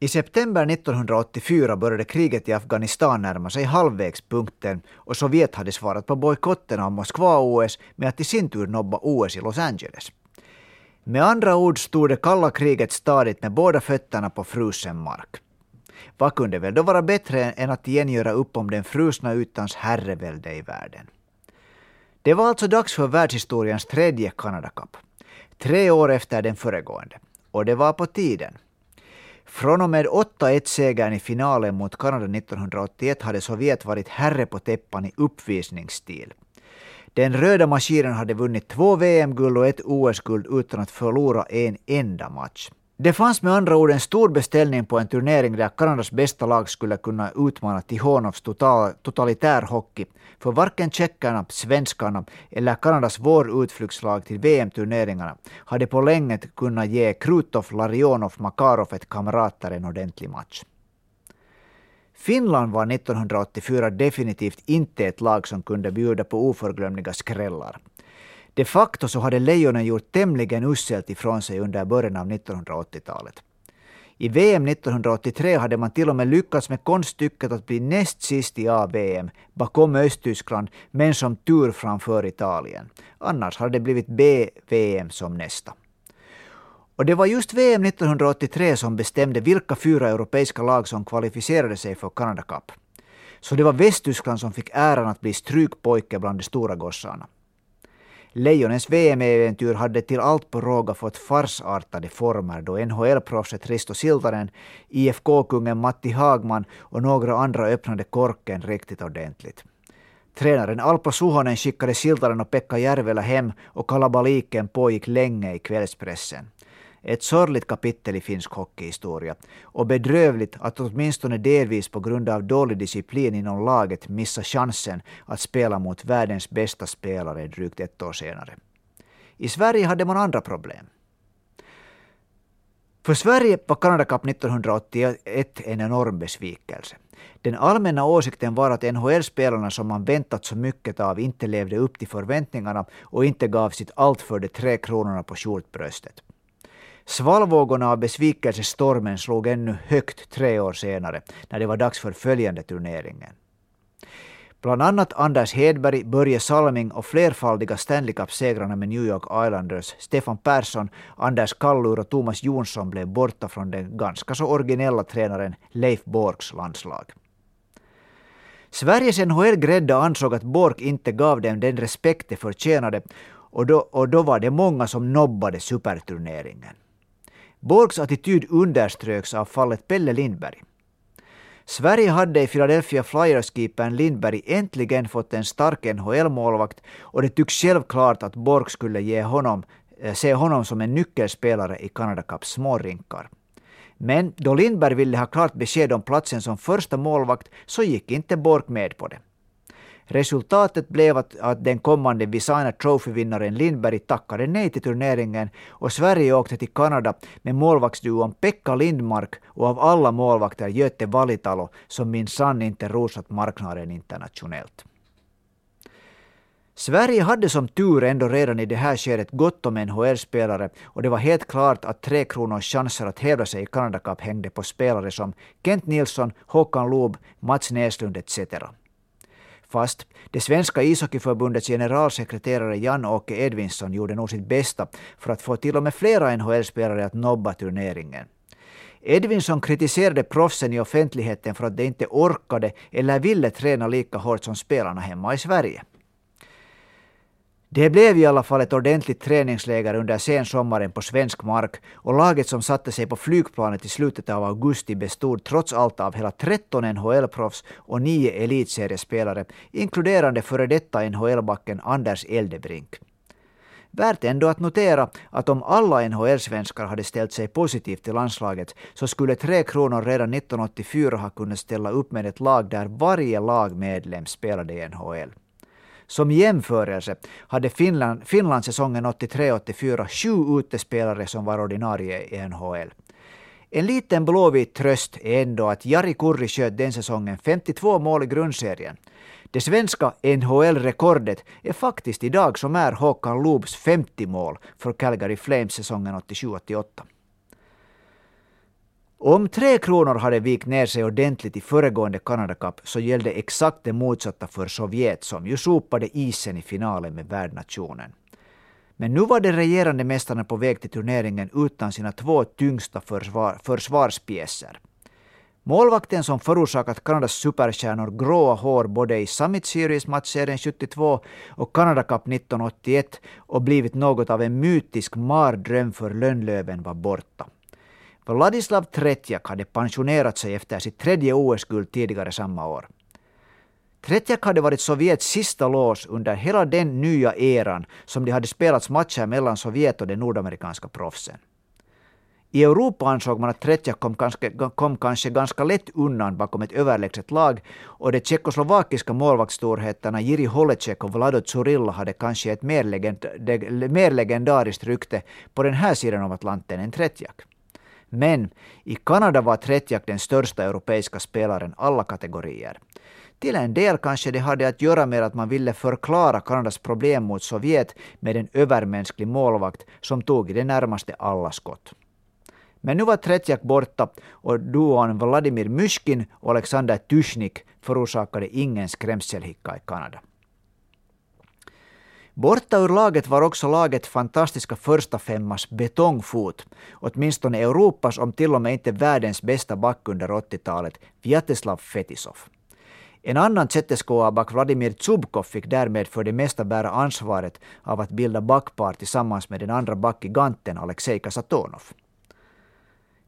I september 1984 började kriget i Afghanistan närma sig halvvägspunkten och Sovjet hade svarat på bojkotten av Moskva-OS med att i sin tur nobba OS i Los Angeles. Med andra ord stod det kalla kriget stadigt med båda fötterna på frusen mark. Vad kunde väl då vara bättre än att igen göra upp om den frusna ytans herrevälde i världen? Det var alltså dags för världshistoriens tredje Canada Cup. Tre år efter den föregående. Och det var på tiden. Från och med 8-1-segern i finalen mot Kanada 1981 hade Sovjet varit herre på täppan i uppvisningsstil. Den röda maskinen hade vunnit två VM-guld och ett OS-guld utan att förlora en enda match. Det fanns med andra ord en stor beställning på en turnering där Kanadas bästa lag skulle kunna utmana Tihonovs total, totalitär hockey. För varken tjeckerna, svenskarna eller Kanadas vårutflyktslag till VM-turneringarna hade på länge kunnat ge Krutov, Larionov, Makarov ett kamrater en ordentlig match. Finland var 1984 definitivt inte ett lag som kunde bjuda på oförglömliga skrällar. De facto så hade Lejonen gjort tämligen uselt ifrån sig under början av 1980-talet. I VM 1983 hade man till och med lyckats med konststycket att bli näst sist i A-VM, bakom Östtyskland, men som tur framför Italien. Annars hade det blivit B-VM som nästa. Och det var just VM 1983 som bestämde vilka fyra europeiska lag som kvalificerade sig för Canada Cup. Så det var Västtyskland som fick äran att bli strykpojke bland de stora gossarna. Lejonens VM-äventyr hade till allt på råga fått farsartade former då NHL-proffset Risto Siltanen, IFK-kungen Matti Hagman och några andra öppnade korken riktigt ordentligt. Tränaren Alpo Suhonen skickade Siltanen och Pekka Järvelä hem och kalabaliken pågick länge i kvällspressen. Ett sorgligt kapitel i finsk hockeyhistoria och bedrövligt att åtminstone delvis på grund av dålig disciplin inom laget missa chansen att spela mot världens bästa spelare drygt ett år senare. I Sverige hade man andra problem. För Sverige var Canada Cup 1981 en enorm besvikelse. Den allmänna åsikten var att NHL-spelarna som man väntat så mycket av inte levde upp till förväntningarna och inte gav sitt allt för de tre kronorna på skjortbröstet. Svallvågorna av besvikelsestormen slog ännu högt tre år senare, när det var dags för följande turneringen. Bland annat Anders Hedberg, Börje Salming och flerfaldiga Stanley Cup-segrarna med New York Islanders, Stefan Persson, Anders Kallur och Thomas Jonsson blev borta från den ganska så originella tränaren Leif Borks landslag. Sveriges NHL-grädda ansåg att Bork inte gav dem den respekt de förtjänade och då, och då var det många som nobbade superturneringen. Borgs attityd underströks av fallet Pelle Lindberg. Sverige hade i Philadelphia Flyers-keepern Lindberg äntligen fått en stark NHL-målvakt och det tycks självklart att Borg skulle ge honom, eh, se honom som en nyckelspelare i Canada Cups smårinkar. Men då Lindberg ville ha klart besked om platsen som första målvakt så gick inte Borg med på det. Resultatet blev att, att den kommande Visana Trophy-vinnaren Lindberg tackade nej till turneringen och Sverige åkte till Kanada med målvaktsduon Pekka Lindmark och av alla målvakter Göte Valitalo som minsann inte rosat marknaden internationellt. Sverige hade som tur ändå redan i det här skedet gott om NHL-spelare och det var helt klart att Tre Kronors chanser att hävda sig i Canada Cup hängde på spelare som Kent Nilsson, Håkan Loob, Mats Näslund etc. Fast det svenska ishockeyförbundets generalsekreterare Jan-Åke Edvinsson gjorde nog sitt bästa för att få till och med flera NHL-spelare att nobba turneringen. Edvinsson kritiserade proffsen i offentligheten för att de inte orkade eller ville träna lika hårt som spelarna hemma i Sverige. Det blev i alla fall ett ordentligt träningsläger under sensommaren på svensk mark och laget som satte sig på flygplanet i slutet av augusti bestod trots allt av hela 13 NHL-proffs och 9 elitseriespelare, inkluderande före detta NHL-backen Anders Eldebrink. Värt ändå att notera att om alla NHL-svenskar hade ställt sig positivt till landslaget så skulle Tre Kronor redan 1984 ha kunnat ställa upp med ett lag där varje lagmedlem spelade i NHL. Som jämförelse hade Finland, Finland säsongen 83-84 sju utespelare som var ordinarie i NHL. En liten blåvit tröst är ändå att Jari Kurri sköt den säsongen 52 mål i grundserien. Det svenska NHL-rekordet är faktiskt idag som är Håkan Loobs 50 mål för Calgary Flames säsongen 87-88. Om Tre Kronor hade vikt ner sig ordentligt i föregående Canada Cup så gällde exakt det motsatta för Sovjet som ju sopade isen i finalen med värdnationen. Men nu var de regerande mästarna på väg till turneringen utan sina två tyngsta försvar, försvarspjäser. Målvakten som förorsakat Kanadas superstjärnor gråa hår både i Summit Series matchserien 72 och Canada Cup 1981 och blivit något av en mytisk mardröm för Lönnlöven var borta. Vladislav Tretjak hade pensionerat sig efter sitt tredje OS-guld tidigare samma år. Tretjak hade varit Sovjets sista lås under hela den nya eran som det hade spelats matcher mellan Sovjet och de nordamerikanska proffsen. I Europa ansåg man att Tretjak kom, kom kanske ganska lätt undan bakom ett överlägset lag och de tjeckoslovakiska målvaktsstorheterna Jiri Holecek och Vlado Zurilla hade kanske ett mer, legend, mer legendariskt rykte på den här sidan av Atlanten än Tretjak. Men i Kanada var Tretjak den största europeiska spelaren alla kategorier. Till en del kanske det hade att göra med att man ville förklara Kanadas problem mot Sovjet med en övermänsklig målvakt som tog i det närmaste alla skott. Men nu var Tretjak borta och duon Vladimir Mysjkin och Alexander Tushnik förorsakade ingen skrämselhicka i Kanada. Borta ur laget var också laget fantastiska första femmas betongfot, åtminstone Europas om till och med inte världens bästa back under 80-talet, Vjatislav Fetisov. En annan back Vladimir Zubkov fick därmed för det mesta bära ansvaret av att bilda backpar tillsammans med den andra backgiganten Alexej Kasatonov.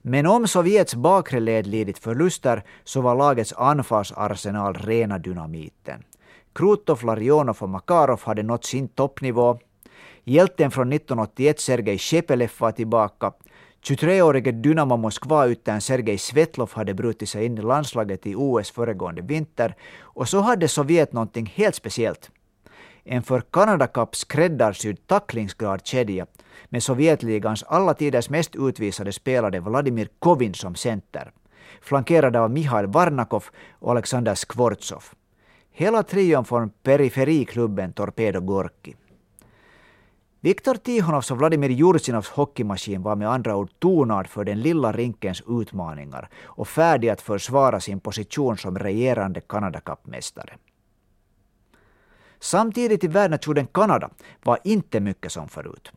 Men om Sovjets bakre led lidit förluster så var lagets anfallsarsenal rena dynamiten. Krutov, Larionov och Makarov hade nått sin toppnivå. Hjälten från 1981, Sergej Shepelev, var tillbaka. 23-årige Dynamo Moskva utan Sergej Svetlov hade brutit sig in i landslaget i OS föregående vinter. Och så hade Sovjet någonting helt speciellt. En för Canada Cup skräddarsydd tacklingsglad kedja med Sovjetligans alla tiders mest utvisade spelare Vladimir Kovin som center. Flankerad av Mihail Varnakov och Alexander Skvortsov. Hela trion från periferiklubben Torpedo Gorki. Viktor Tihonovs och Vladimir Jursinovs hockeymaskin var med andra ord tonad för den lilla rinkens utmaningar och färdig att försvara sin position som regerande Canada Cup-mästare. Samtidigt i värdnationen Kanada var inte mycket som förut.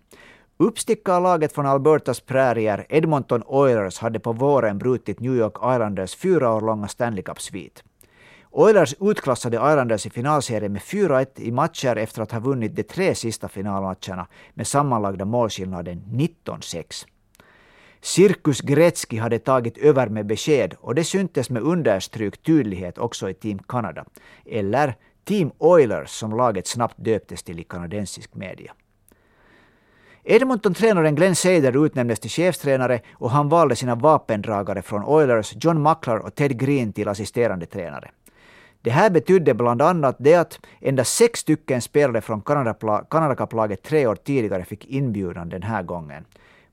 Uppstickarlaget från Albertas prärier, Edmonton Oilers, hade på våren brutit New York Islanders fyra år långa Stanley Cup-svit. Oilers utklassade Islanders i finalserien med 4-1 i matcher efter att ha vunnit de tre sista finalmatcherna med sammanlagda målskillnaden 19-6. Cirkus Gretzky hade tagit över med besked och det syntes med understrykt tydlighet också i Team Canada, eller Team Oilers som laget snabbt döptes till i kanadensisk media. Edmonton-tränaren Glenn Seider utnämndes till chefstränare och han valde sina vapendragare från Oilers, John Muckler och Ted Green till assisterande tränare. Det här betydde bland annat det att endast sex stycken spelare från Canada Cup-laget tre år tidigare fick inbjudan den här gången.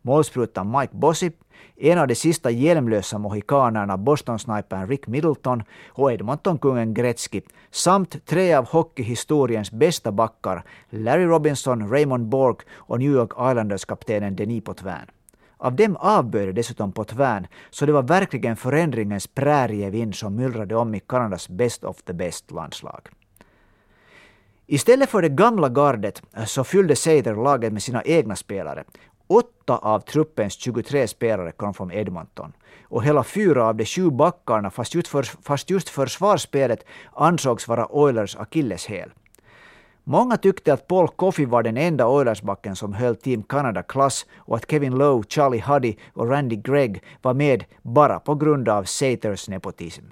Målsprutan Mike Bossip, en av de sista hjälmlösa mohikanerna Boston-snipern Rick Middleton och Edmonton-kungen Gretzky samt tre av hockeyhistoriens bästa backar Larry Robinson, Raymond Bork och New York Islanders-kaptenen Denis Potvin. Av dem avböjde dessutom på tvärn, så det var verkligen förändringens prärievind som myllrade om i Kanadas best of the best-landslag. Istället för det gamla gardet eh, så fyllde Seider laget med sina egna spelare. Åtta av truppens 23 spelare kom från Edmonton. Och hela fyra av de sju backarna, fast just, för, fast just försvarsspelet, ansågs vara Oilers akilleshäl. Många tyckte att Paul Coffey var den enda Oilersbacken som höll Team Canada klass och att Kevin Lowe, Charlie Huddy och Randy Gregg var med bara på grund av Saters nepotism.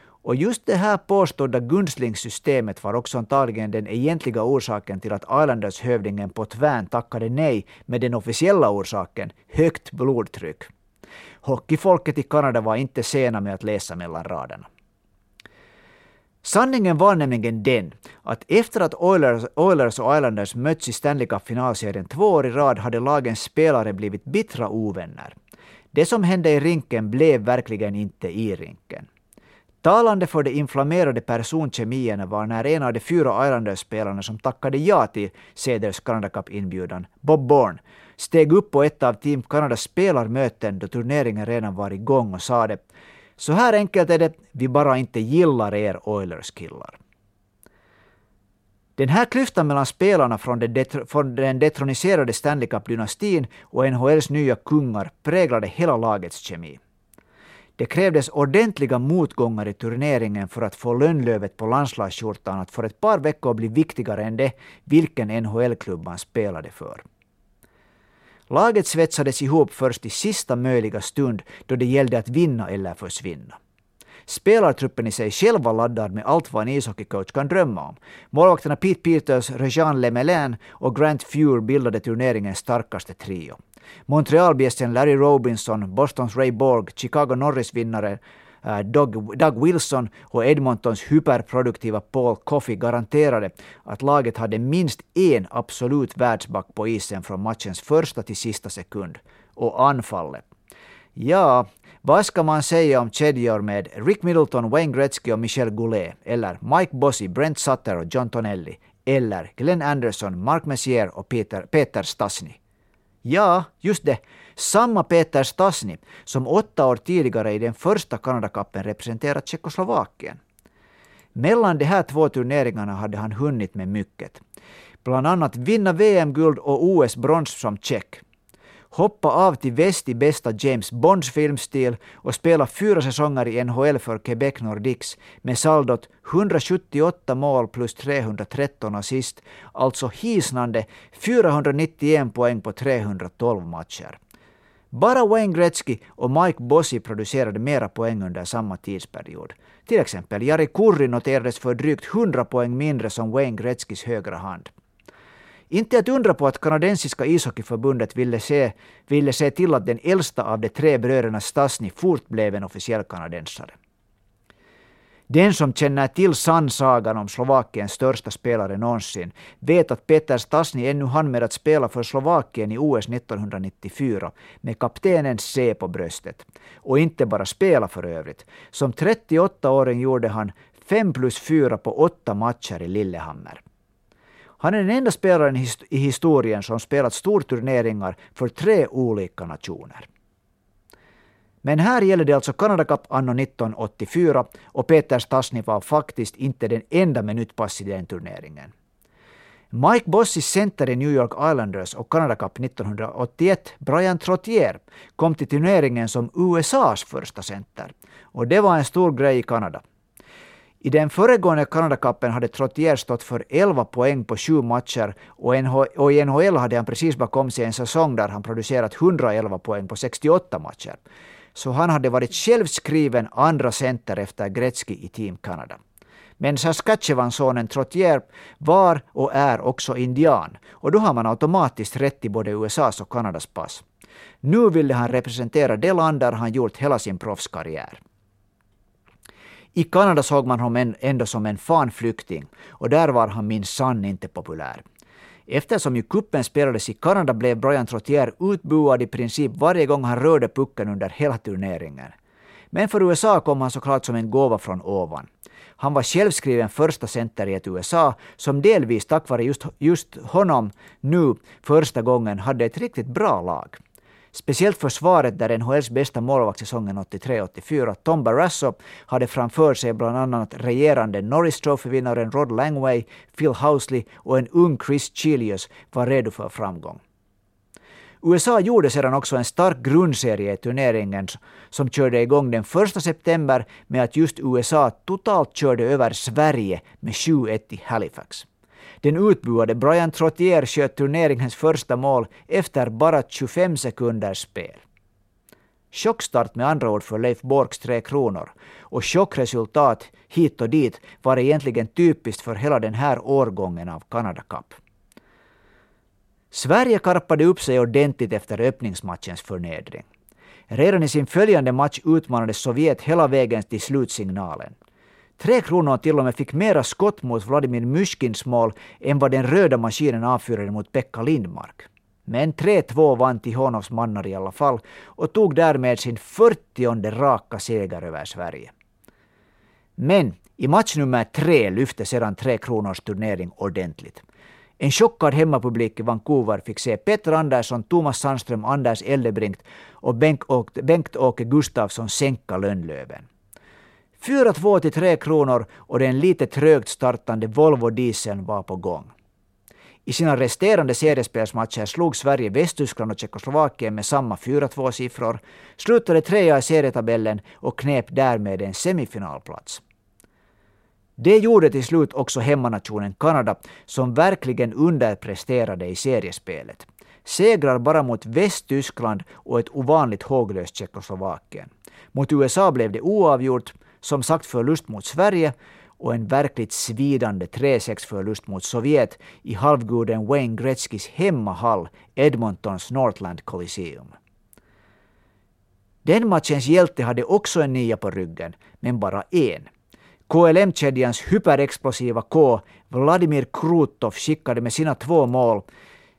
Och just det här påstådda gunstlingssystemet var också antagligen den egentliga orsaken till att Islanders-hövdingen på Tvärn tackade nej med den officiella orsaken, högt blodtryck. Hockeyfolket i Kanada var inte sena med att läsa mellan raderna. Sanningen var nämligen den att efter att Oilers, Oilers och Islanders mötts i Stanley Cup-finalserien två år i rad hade lagens spelare blivit bittra ovänner. Det som hände i rinken blev verkligen inte i rinken. Talande för de inflammerade personkemierna var när en av de fyra Islanders-spelarna som tackade ja till Ceders Canada Cup-inbjudan, Bob Bourne, steg upp på ett av Team Kanadas spelarmöten då turneringen redan var igång och sade så här enkelt är det, vi bara inte gillar er Oilers-killar. Den här klyftan mellan spelarna från den, från den detroniserade Stanley Cup-dynastin och NHLs nya kungar präglade hela lagets kemi. Det krävdes ordentliga motgångar i turneringen för att få lönnlövet på landslagsskjortan att för ett par veckor bli viktigare än det vilken NHL-klubb man spelade för. Laget svetsades ihop först i sista möjliga stund då det gällde att vinna eller försvinna. Spelartruppen i sig själv var laddad med allt vad en ishockeycoach kan drömma om. Målvakterna Pete Peters, Rejean Lemelin och Grant Fuhr bildade turneringens starkaste trio. Montrealbjässen Larry Robinson, Bostons Ray Borg, Chicago Norris-vinnare Eh, Doug, Doug, Wilson och Edmontons hyperproduktiva Paul Coffey garanterade att laget hade minst en absolut världsback på isen från matchens första till sista sekund. Och anfallet. Ja, vad ska man säga om kedjor med Rick Middleton, Wayne Gretzky och Michel Goulet, eller Mike Bossy, Brent Sutter och John Tonelli, eller Glenn Anderson, Mark Messier och Peter, Peter Stasny? Ja, just det. Samma Peter Stasny som åtta år tidigare i den första Kanadakappen representerat Tjeckoslovakien. Mellan de här två turneringarna hade han hunnit med mycket. Bland annat vinna VM-guld och OS-brons som tjeck hoppa av till väst i bästa James Bonds filmstil och spela fyra säsonger i NHL för Quebec Nordiques med saldot 178 mål plus 313 assist, alltså hisnande 491 poäng på 312 matcher. Bara Wayne Gretzky och Mike Bossy producerade mera poäng under samma tidsperiod. Till exempel Jari Kurri noterades för drygt 100 poäng mindre som Wayne Gretzkys högra hand. Inte att undra på att kanadensiska ishockeyförbundet ville se, ville se till att den äldsta av de tre bröderna Stasny fort blev en officiell kanadensare. Den som känner till sann sagan om Slovakiens största spelare någonsin vet att Peter Stasny ännu hann med att spela för Slovakien i OS 1994 med kaptenens C på bröstet. Och inte bara spela för övrigt. Som 38-åring gjorde han 5 plus 4 på 8 matcher i Lillehammer. Han är den enda spelaren i historien som spelat storturneringar för tre olika nationer. Men här gäller det alltså Canada Cup anno 1984 och Peter Stasny var faktiskt inte den enda med nytt pass i den turneringen. Mike Bossis center i New York Islanders och Canada Cup 1981, Brian Trottier, kom till turneringen som USAs första center. Och det var en stor grej i Kanada. I den föregående Kanadakappen hade Trottier stått för 11 poäng på sju matcher och, i NHL hade han precis bakom sig en säsong där han producerat 111 poäng på 68 matcher. Så han hade varit självskriven andra center efter Gretzky i Team Canada. Men Saskatchewan-sonen Trottier var och är också indian och då har man automatiskt rätt till både USAs och Kanadas pass. Nu ville han representera det land där han gjort hela sin proffskarriär. I Kanada såg man honom ändå som en fanflykting och där var han minsann inte populär. Eftersom ju kuppen spelades i Kanada blev Brian Trottier utbuad i princip varje gång han rörde pucken under hela turneringen. Men för USA kom han såklart som en gåva från ovan. Han var självskriven första center i ett USA som delvis tack vare just, just honom nu första gången hade ett riktigt bra lag. Speciellt försvaret där NHLs bästa målvakt säsongen 83-84, Tom Barrasso, hade framför sig bland annat regerande Norris Trophy-vinnaren Rod Langway, Phil Housley och en ung Chris Chilius var redo för framgång. USA gjorde sedan också en stark grundserie i turneringen som körde igång den 1 september med att just USA totalt körde över Sverige med 7-1 i Halifax. Den utbuade Brian Trottier sköt turneringens första mål efter bara 25 sekunders spel. Chockstart med andra ord för Leif Borgs Tre Kronor. Och chockresultat hit och dit var egentligen typiskt för hela den här årgången av Canada Cup. Sverige karpade upp sig ordentligt efter öppningsmatchens förnedring. Redan i sin följande match utmanade Sovjet hela vägen till slutsignalen. Tre Kronor till och med fick mera skott mot Vladimir Myskins mål än vad den röda maskinen avfyrade mot Pekka Lindmark. Men 3-2 vann Tihonovs mannar i alla fall och tog därmed sin 40 raka seger över Sverige. Men i match nummer tre lyfte sedan Tre Kronors turnering ordentligt. En chockad hemmapublik i Vancouver fick se Petter Andersson, Thomas Sandström, Anders Eldebrink och Bengt-Åke Gustafsson sänka Lönnlöven. 4-2 till 3 kronor och den lite trögt startande Volvo Dieseln var på gång. I sina resterande seriespelsmatcher slog Sverige Västtyskland och Tjeckoslovakien med samma 4-2-siffror, slutade trea i serietabellen och knep därmed en semifinalplats. Det gjorde till slut också hemmanationen Kanada, som verkligen underpresterade i seriespelet. Segrar bara mot Västtyskland och ett ovanligt håglöst Tjeckoslovakien. Mot USA blev det oavgjort, som sagt förlust mot Sverige och en verkligt svidande 3-6-förlust mot Sovjet i halvguden Wayne Gretzkys hemmahall Edmontons Northland Coliseum. Den matchens hjälte hade också en nia på ryggen, men bara en. KLM-kedjans hyperexplosiva K, Vladimir Krutov, skickade med sina två mål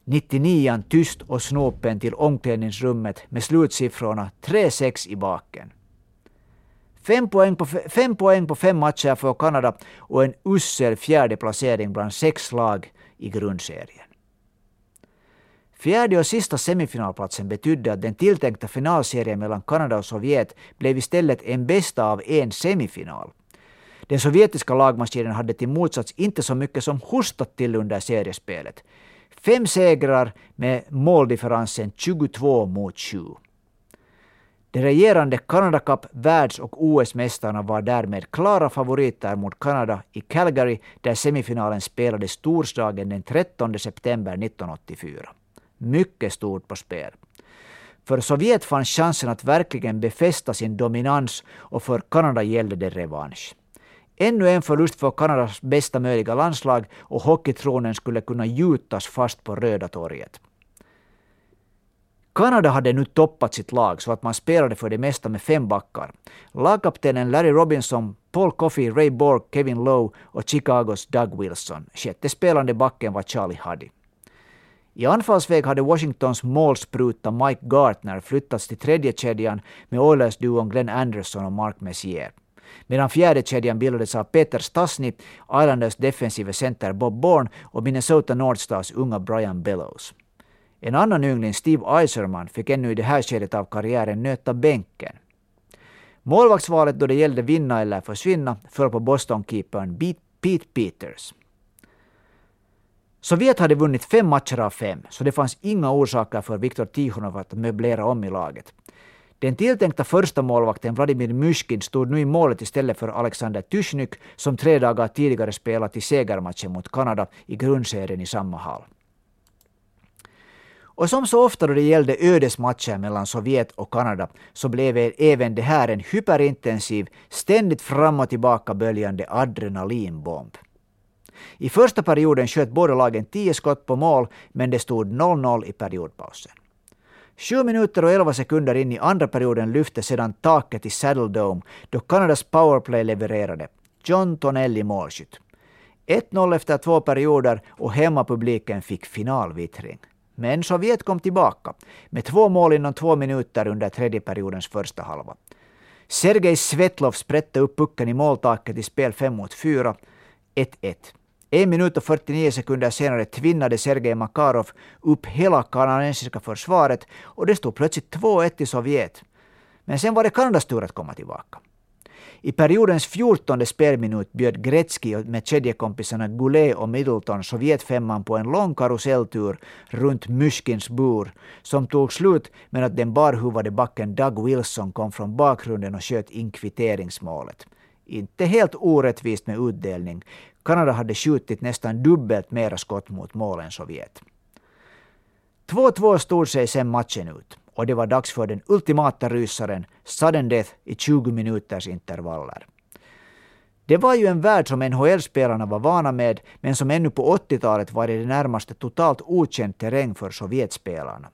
99 tyst och snopen till omklädningsrummet med slutsiffrorna 3-6 i baken. Fem poäng, på, fem poäng på fem matcher för Kanada och en usel fjärde placering bland sex lag i grundserien. Fjärde och sista semifinalplatsen betydde att den tilltänkta finalserien mellan Kanada och Sovjet blev istället en bästa av en semifinal. Den sovjetiska lagmaskinen hade till motsats inte så mycket som hostat till under seriespelet. Fem segrar med måldifferensen 22 mot 7. De regerande Canada Cup världs och OS-mästarna var därmed klara favoriter mot Kanada i Calgary där semifinalen spelades torsdagen den 13 september 1984. Mycket stort på spel. För Sovjet fanns chansen att verkligen befästa sin dominans och för Kanada gällde det revansch. Ännu en förlust för Kanadas bästa möjliga landslag och hockeytronen skulle kunna gjutas fast på Röda torget. Kanada hade nu toppat sitt lag så att man spelade för det mesta med fem backar. Lagkaptenen Larry Robinson, Paul Coffey, Ray Borg, Kevin Lowe och Chicagos Doug Wilson. Sjätte spelande backen var Charlie Huddy. I anfallsväg hade Washingtons målspruta Mike Gartner flyttats till tredje kedjan med Oilers-duon Glenn Anderson och Mark Messier. Medan fjärde kedjan bildades av Peter Stasny, Islanders defensive center Bob Bourne och Minnesota Northstars unga Brian Bellows. En annan yngling, Steve Eiserman, fick ännu i det här skedet av karriären nöta bänken. Målvaktsvalet då det gällde vinna eller försvinna föll på Boston-keepern Pete Peters. Sovjet hade vunnit fem matcher av fem, så det fanns inga orsaker för Viktor Tikhonov att möblera om i laget. Den tilltänkta första målvakten Vladimir Myskin stod nu i målet istället för Alexander Tyschnyk som tre dagar tidigare spelat i segermatchen mot Kanada i grundserien i samma hall. Och som så ofta då det gällde ödesmatcher mellan Sovjet och Kanada så blev e- även det här en hyperintensiv, ständigt fram och tillbaka böljande adrenalinbomb. I första perioden sköt båda lagen tio skott på mål, men det stod 0-0 i periodpausen. Sju minuter och elva sekunder in i andra perioden lyfte sedan taket i Saddle Dome då Kanadas powerplay levererade. John Tonelli målskytt. 1-0 efter två perioder och hemmapubliken fick finalvittring. Men Sovjet kom tillbaka med två mål inom två minuter under tredje periodens första halva. Sergej Svetlov sprätte upp pucken i måltaket i spel 5 mot 4. 1-1. En minut och 49 sekunder senare tvinnade Sergej Makarov upp hela kanadensiska försvaret och det stod plötsligt 2-1 till Sovjet. Men sen var det Kanadas tur att komma tillbaka. I periodens fjortonde spelminut bjöd Gretzky med kedjekompisarna Goulet och Middleton Sovjetfemman på en lång karuselltur runt Myskins bur som tog slut med att den barhuvade backen Doug Wilson kom från bakgrunden och sköt in kvitteringsmålet. Inte helt orättvist med utdelning. Kanada hade skjutit nästan dubbelt mera skott mot mål än Sovjet. 2-2 stod sig sen matchen ut och det var dags för den ultimata rysaren, sudden death i 20 minuters intervaller. Det var ju en värld som NHL-spelarna var vana med, men som ännu på 80-talet var i det närmaste totalt okänd terräng för Sovjetspelarna.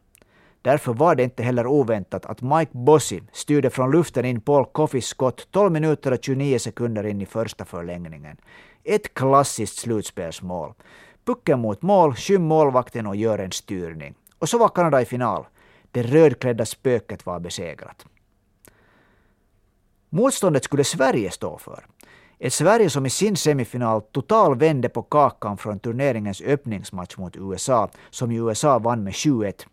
Därför var det inte heller oväntat att Mike Bossy styrde från luften in Paul Coffeys skott 12 minuter och 29 sekunder in i första förlängningen. Ett klassiskt slutspelsmål. Pucken mot mål, skym målvakten och gör en styrning. Och så var Kanada i final. Det rödklädda spöket var besegrat. Motståndet skulle Sverige stå för. Ett Sverige som i sin semifinal total vände på kakan från turneringens öppningsmatch mot USA, som ju USA vann med 7-1.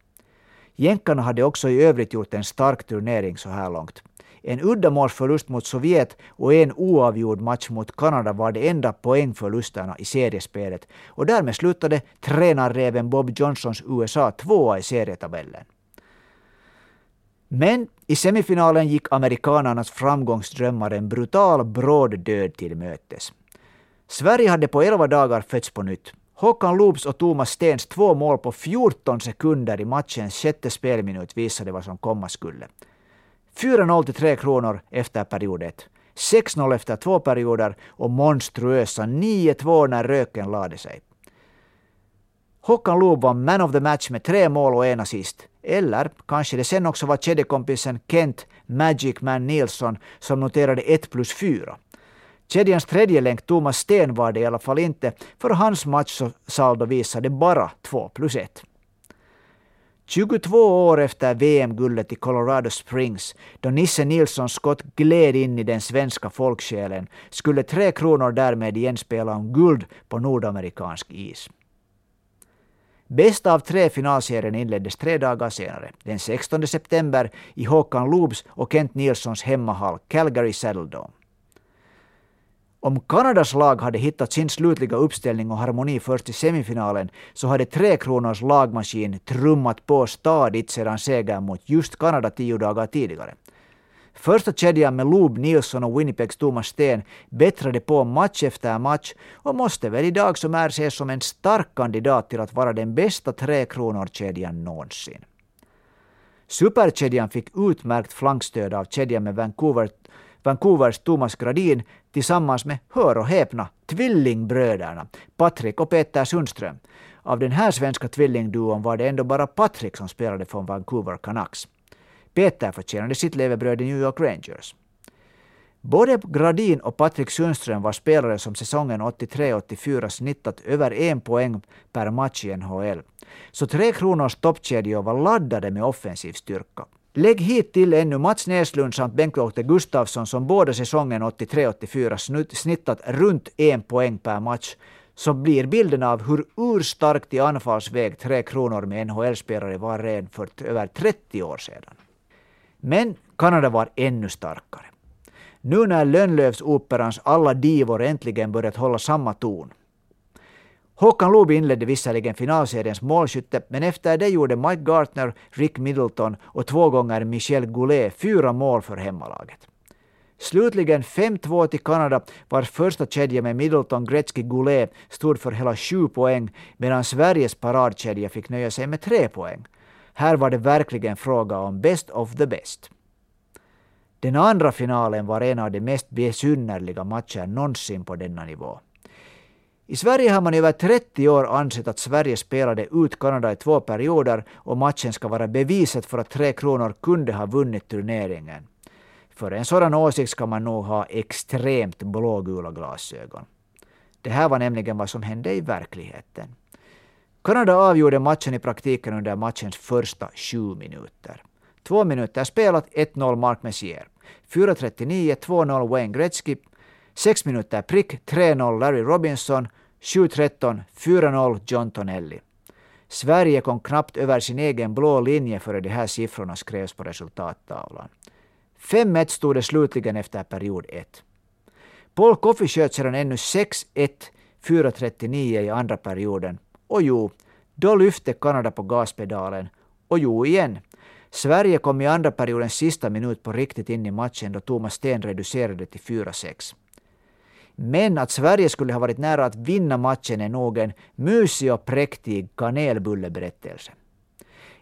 Jänkarna hade också i övrigt gjort en stark turnering så här långt. En uddamålsförlust mot Sovjet och en oavgjord match mot Kanada var de enda poängförlusterna i seriespelet och därmed slutade tränarreven Bob Johnsons USA tvåa i serietabellen. Men i semifinalen gick amerikanernas framgångsdrömmar en brutal bråd död till mötes. Sverige hade på elva dagar fötts på nytt. Håkan Loops och Thomas Stens två mål på 14 sekunder i matchens sjätte spelminut visade vad som komma skulle. 4-0 till Tre Kronor efter period 1. 6-0 efter två perioder och monstruösa 9-2 när röken lade sig. Håkan Loob var man of the match med tre mål och en assist. Eller kanske det sen också var kedjekompisen Kent Magic Man Nilsson som noterade 1 plus 4. Kedjans tredje länk Thomas Sten var det i alla fall inte, för hans matchsaldo visade bara 2 plus 1. 22 år efter VM-guldet i Colorado Springs, då Nisse Nilssons skott gled in i den svenska folksjälen, skulle Tre Kronor därmed igen spela om guld på nordamerikansk is. Bästa av tre finalserien inleddes tre dagar senare, den 16 september i Håkan Loobs och Kent Nilssons hemmahall Calgary Saddledome. Om Kanadas lag hade hittat sin slutliga uppställning och harmoni först i semifinalen så hade Tre Kronors lagmaskin trummat på stadigt sedan segern mot just Kanada tio dagar tidigare. Första kedjan med Loob Nilsson och Winnipegs Thomas Sten bättrade på match efter match och måste väl idag som är ses som en stark kandidat till att vara den bästa Tre Kronor-kedjan någonsin. Superkedjan fick utmärkt flankstöd av kedjan med Vancouver Vancouvers Thomas Gradin tillsammans med, hör och häpna, tvillingbröderna Patrik och Peter Sundström. Av den här svenska tvillingduon var det ändå bara Patrik som spelade från Vancouver Canucks. Peter förtjänade sitt levebröd i New York Rangers. Både Gradin och Patrik Sundström var spelare som säsongen 83-84 snittat över en poäng per match i NHL. Så Tre Kronors toppkedjor var laddade med offensiv styrka. Lägg hit till ännu Mats Näslund samt Bengt-Åke Gustafsson som båda säsongen 83-84 snittat runt en poäng per match så blir bilden av hur urstarkt i anfallsväg Tre Kronor med NHL-spelare var redan för över 30 år sedan. Men Kanada var ännu starkare. Nu när Lönnlövsoperans alla divor äntligen börjat hålla samma ton Håkan Loob inledde visserligen finalseriens målskytte, men efter det gjorde Mike Gartner, Rick Middleton och två gånger Michel Goulet fyra mål för hemmalaget. Slutligen 5-2 till Kanada, vars första kedja med Middleton, Gretzky, Goulet stod för hela sju poäng, medan Sveriges paradkedja fick nöja sig med tre poäng. Här var det verkligen fråga om best of the best. Den andra finalen var en av de mest besynnerliga matcher någonsin på denna nivå. I Sverige har man i över 30 år ansett att Sverige spelade ut Kanada i två perioder och matchen ska vara beviset för att Tre Kronor kunde ha vunnit turneringen. För en sådan åsikt ska man nog ha extremt blågula glasögon. Det här var nämligen vad som hände i verkligheten. Kanada avgjorde matchen i praktiken under matchens första sju minuter. Två minuter spelat, 1-0 Mark Messier. 4.39, 2-0 Wayne Gretzky. Sex minuter prick, 3-0 Larry Robinson. 7-13, 4-0 John Tonelli. Sverige kom knappt över sin egen blå linje före de här siffrorna skrevs på resultattavlan. 5-1 stod det slutligen efter period 1. Paul Coffey sköt sedan ännu 6-1, 4.39 i andra perioden. Och jo, då lyfte Kanada på gaspedalen. Och jo igen. Sverige kom i andra periodens sista minut på riktigt in i matchen då Thomas Sten reducerade till 4-6. Men att Sverige skulle ha varit nära att vinna matchen är nog en mysig och präktig kanelbulleberättelse.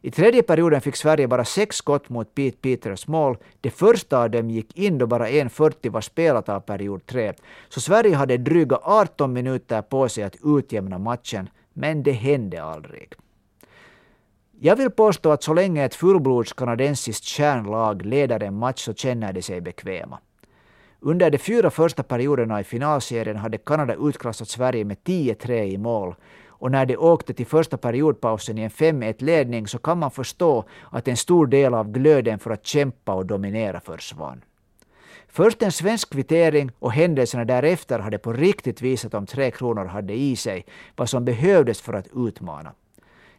I tredje perioden fick Sverige bara sex skott mot Pete Peters mål. Det första av dem gick in då bara 1.40 var spelat av period 3. Så Sverige hade dryga 18 minuter på sig att utjämna matchen, men det hände aldrig. Jag vill påstå att så länge ett fullblods kanadensiskt kärnlag leder en match så känner de sig bekväma. Under de fyra första perioderna i finalserien hade Kanada utklassat Sverige med 10-3 i mål. Och när de åkte till första periodpausen i en 5-1-ledning så kan man förstå att en stor del av glöden för att kämpa och dominera försvann. Först en svensk kvittering och händelserna därefter hade på riktigt visat om Tre Kronor hade i sig vad som behövdes för att utmana.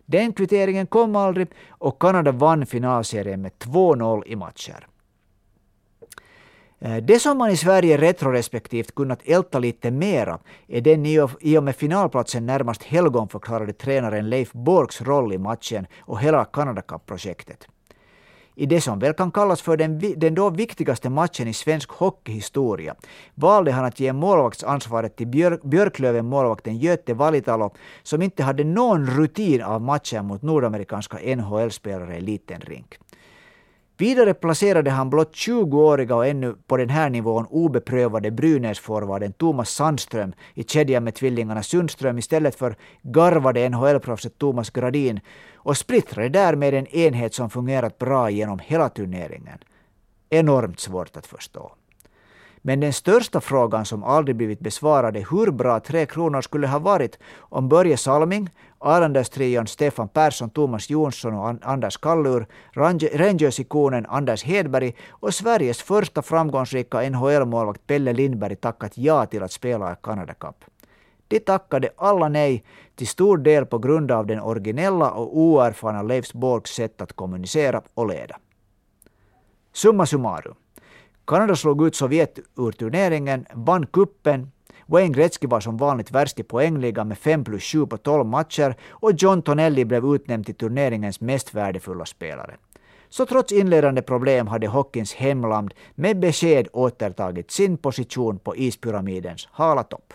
Den kvitteringen kom aldrig och Kanada vann finalserien med 2-0 i matcher. Eh, det som man i Sverige retrorespektivt kunnat älta lite mera är den i och med finalplatsen närmast helgonförklarade tränaren Leif Borgs roll i matchen och hela Canada Cup-projektet. I det som väl kan kallas för den, den då viktigaste matchen i svensk hockeyhistoria valde han att ge målvaktsansvaret till Björk, Björklöven-målvakten Göte Valitalo som inte hade någon rutin av matcher mot nordamerikanska NHL-spelare i liten rink. Vidare placerade han blott 20-åriga och ännu på den här nivån obeprövade Brynäs-forwarden Thomas Sandström i kedjan med tvillingarna Sundström istället för garvade NHL-proffset Thomas Gradin och splittrade därmed en enhet som fungerat bra genom hela turneringen. Enormt svårt att förstå. Men den största frågan som aldrig blivit besvarad är hur bra Tre Kronor skulle ha varit om Börje Salming, Arlandastrion, Stefan Persson, Thomas Jonsson och Anders Kallur, Rangers-ikonen Anders Hedberg och Sveriges första framgångsrika NHL-målvakt Pelle Lindberg tackat ja till att spela i Canada Cup. De tackade alla nej, till stor del på grund av den originella och oerfarna Leifs Borgs sätt att kommunicera och leda. Summa summarum. Kanada slog ut Sovjet ur turneringen, vann kuppen Wayne Gretzky var som vanligt värst i poängligan med 5 plus 7 på 12 matcher och John Tonelli blev utnämnd till turneringens mest värdefulla spelare. Så trots inledande problem hade hockeyns hemland med besked återtagit sin position på ispyramidens hala topp.